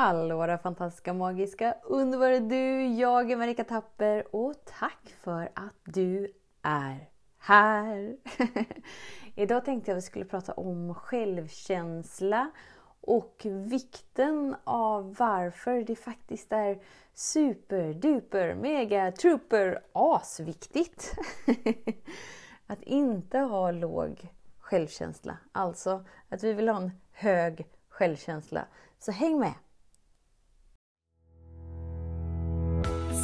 Hallå där fantastiska, magiska, underbara du! Jag är Marika Tapper och tack för att du är här! Idag tänkte jag att vi skulle prata om självkänsla och vikten av varför det faktiskt är super, duper, mega, trooper, asviktigt att inte ha låg självkänsla. Alltså att vi vill ha en hög självkänsla. Så häng med!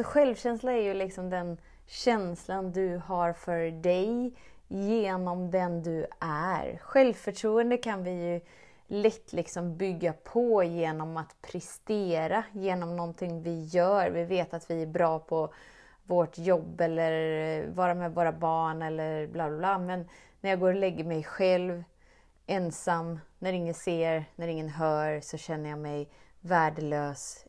Så självkänsla är ju liksom den känslan du har för dig genom den du är. Självförtroende kan vi ju lätt liksom bygga på genom att prestera, genom någonting vi gör. Vi vet att vi är bra på vårt jobb eller vara med våra barn eller bla bla bla. Men när jag går och lägger mig själv, ensam, när ingen ser, när ingen hör, så känner jag mig värdelös,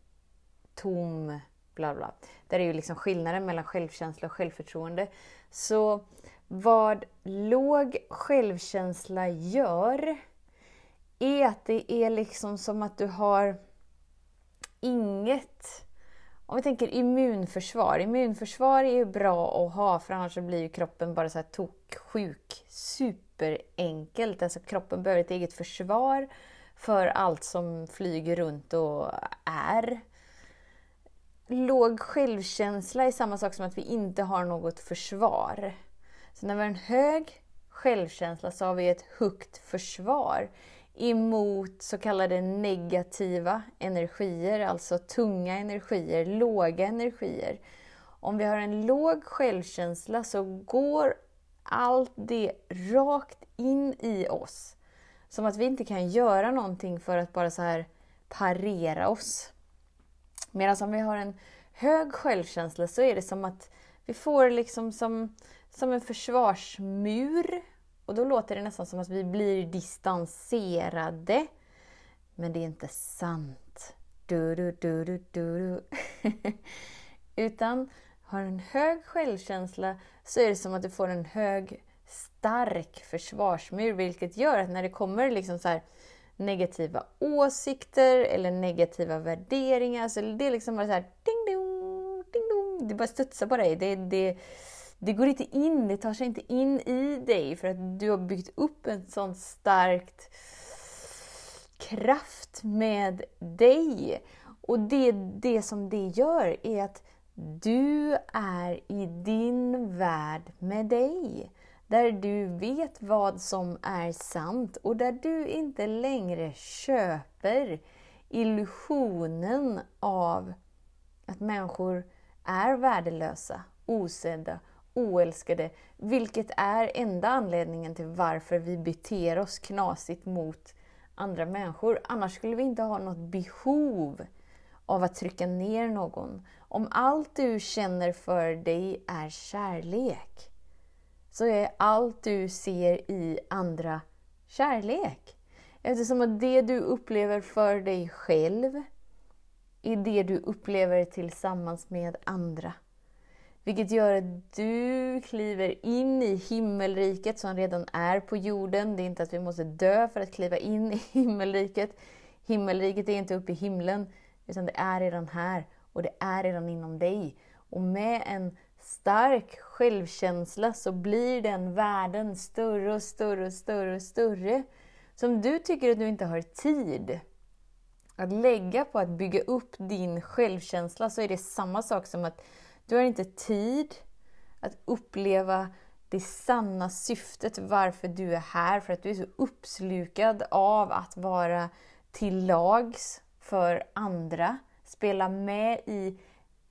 tom, bla bla. Där är ju liksom skillnaden mellan självkänsla och självförtroende. Så vad låg självkänsla gör är att det är liksom som att du har inget om vi tänker immunförsvar. Immunförsvar är ju bra att ha för annars blir ju kroppen bara så här toksjuk. Superenkelt. Alltså kroppen behöver ett eget försvar för allt som flyger runt och är låg självkänsla är samma sak som att vi inte har något försvar. Så när vi har en hög självkänsla så har vi ett högt försvar emot så kallade negativa energier, alltså tunga energier, låga energier. Om vi har en låg självkänsla så går allt det rakt in i oss. Som att vi inte kan göra någonting för att bara så här parera oss. Medan om vi har en hög självkänsla så är det som att vi får liksom som, som en försvarsmur. Och då låter det nästan som att vi blir distanserade. Men det är inte sant. Du, du, du, du, du. Utan har en hög självkänsla så är det som att du får en hög, stark försvarsmur. Vilket gör att när det kommer liksom så här, negativa åsikter eller negativa värderingar. Så det är liksom bara så här, ding, ding, ding, ding. Det bara studsar på dig. Det, det, det går inte in, det tar sig inte in i dig för att du har byggt upp en sån starkt kraft med dig. Och det, det som det gör är att du är i din värld med dig. Där du vet vad som är sant och där du inte längre köper illusionen av att människor är värdelösa, osedda, oälskade. Vilket är enda anledningen till varför vi beter oss knasigt mot andra människor. Annars skulle vi inte ha något behov av att trycka ner någon. Om allt du känner för dig är kärlek, så är allt du ser i andra kärlek. Eftersom att det du upplever för dig själv är det du upplever tillsammans med andra. Vilket gör att du kliver in i himmelriket som redan är på jorden. Det är inte att vi måste dö för att kliva in i himmelriket. Himmelriket är inte uppe i himlen, utan det är redan här och det är redan inom dig. Och med en stark självkänsla så blir den världen större och större och större och större. Så om du tycker att du inte har tid att lägga på att bygga upp din självkänsla så är det samma sak som att du har inte tid att uppleva det sanna syftet varför du är här, för att du är så uppslukad av att vara till lags för andra, spela med i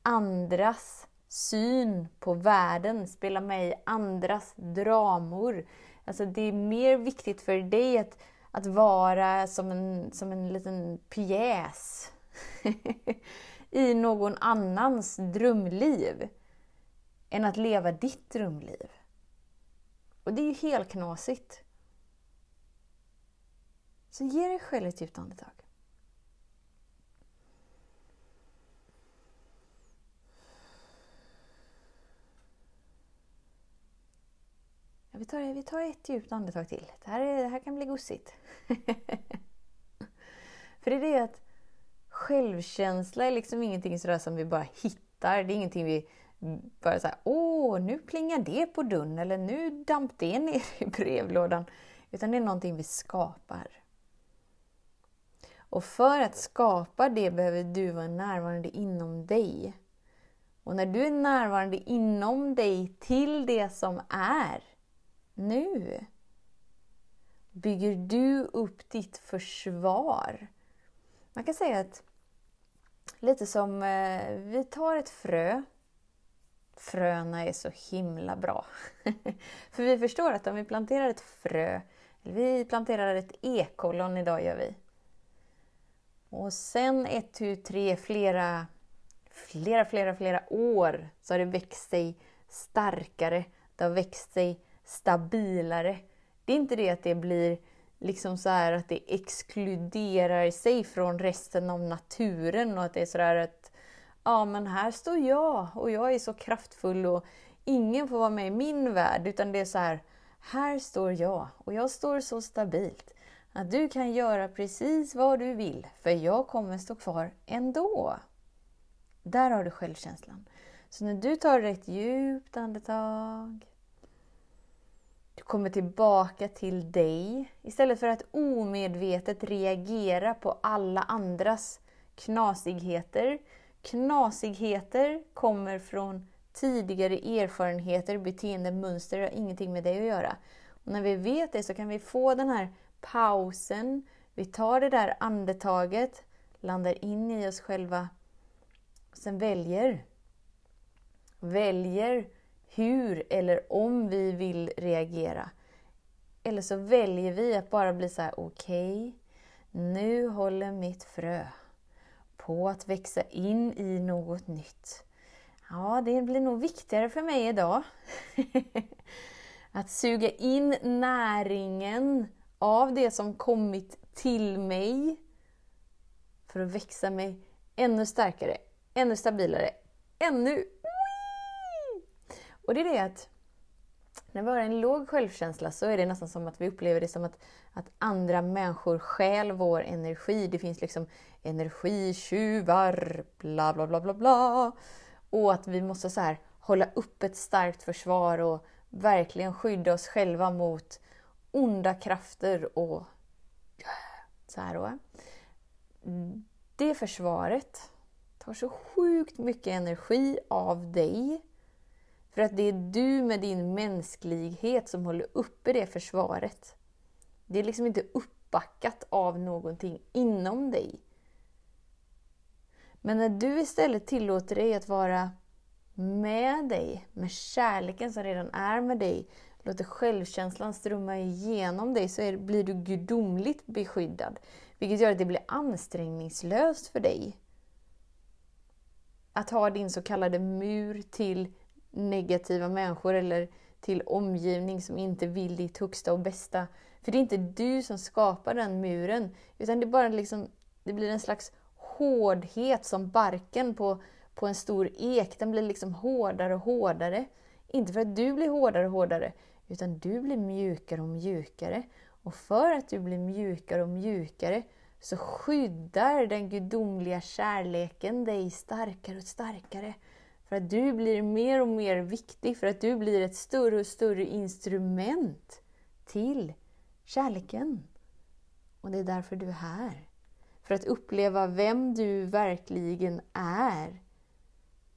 andras syn på världen, spela med i andras dramor. Alltså det är mer viktigt för dig att, att vara som en, som en liten pjäs i någon annans drömliv än att leva ditt drömliv. Och det är ju helt knasigt. Så ge dig själv ett djupt andetag. Vi, tar, vi tar ett djupt andetag till. Det här, är, det här kan bli gussigt. För det är det att självkänsla är liksom ingenting sådär som vi bara hittar. Det är ingenting vi bara såhär, åh, nu plingar det på dörren eller nu damp det ner i brevlådan. Utan det är någonting vi skapar. Och för att skapa det behöver du vara närvarande inom dig. Och när du är närvarande inom dig till det som är nu bygger du upp ditt försvar. Man kan säga att lite som, eh, vi tar ett frö. Fröna är så himla bra. För vi förstår att om vi planterar ett frö, eller vi planterar ett ekollon idag gör vi. Och sen ett, tu, tre, flera, flera, flera, flera år så har det växt sig starkare. Det har växt sig stabilare. Det är inte det att det blir liksom så här att det exkluderar sig från resten av naturen och att det är sådär att ja men här står jag och jag är så kraftfull och ingen får vara med i min värld utan det är så här här står jag och jag står så stabilt att du kan göra precis vad du vill för jag kommer stå kvar ändå. Där har du självkänslan. Så när du tar ett djupt andetag du kommer tillbaka till dig istället för att omedvetet reagera på alla andras knasigheter. Knasigheter kommer från tidigare erfarenheter, beteendemönster, det har ingenting med dig att göra. Och när vi vet det så kan vi få den här pausen, vi tar det där andetaget, landar in i oss själva, och sen väljer. Väljer hur eller om vi vill reagera. Eller så väljer vi att bara bli så här: okej, okay, nu håller mitt frö på att växa in i något nytt. Ja, det blir nog viktigare för mig idag. att suga in näringen av det som kommit till mig för att växa mig ännu starkare, ännu stabilare, ännu och det är det att när vi har en låg självkänsla så är det nästan som att vi upplever det som att, att andra människor stjäl vår energi. Det finns liksom energitjuvar, bla bla bla bla bla. Och att vi måste så här hålla upp ett starkt försvar och verkligen skydda oss själva mot onda krafter och så här då. Det försvaret tar så sjukt mycket energi av dig för att det är du med din mänsklighet som håller uppe det försvaret. Det är liksom inte uppbackat av någonting inom dig. Men när du istället tillåter dig att vara med dig, med kärleken som redan är med dig, låter självkänslan strömma igenom dig, så är, blir du gudomligt beskyddad. Vilket gör att det blir ansträngningslöst för dig. Att ha din så kallade mur till negativa människor eller till omgivning som inte vill ditt högsta och bästa. För det är inte du som skapar den muren, utan det, bara liksom, det blir en slags hårdhet som barken på, på en stor ek. Den blir liksom hårdare och hårdare. Inte för att du blir hårdare och hårdare, utan du blir mjukare och mjukare. Och för att du blir mjukare och mjukare så skyddar den gudomliga kärleken dig starkare och starkare. För att du blir mer och mer viktig, för att du blir ett större och större instrument till kärleken. Och det är därför du är här. För att uppleva vem du verkligen är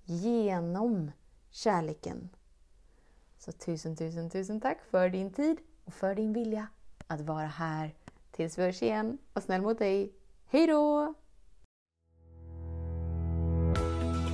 genom kärleken. Så tusen, tusen, tusen tack för din tid och för din vilja att vara här. Tills vi hörs igen. Var snäll mot dig. Hej då!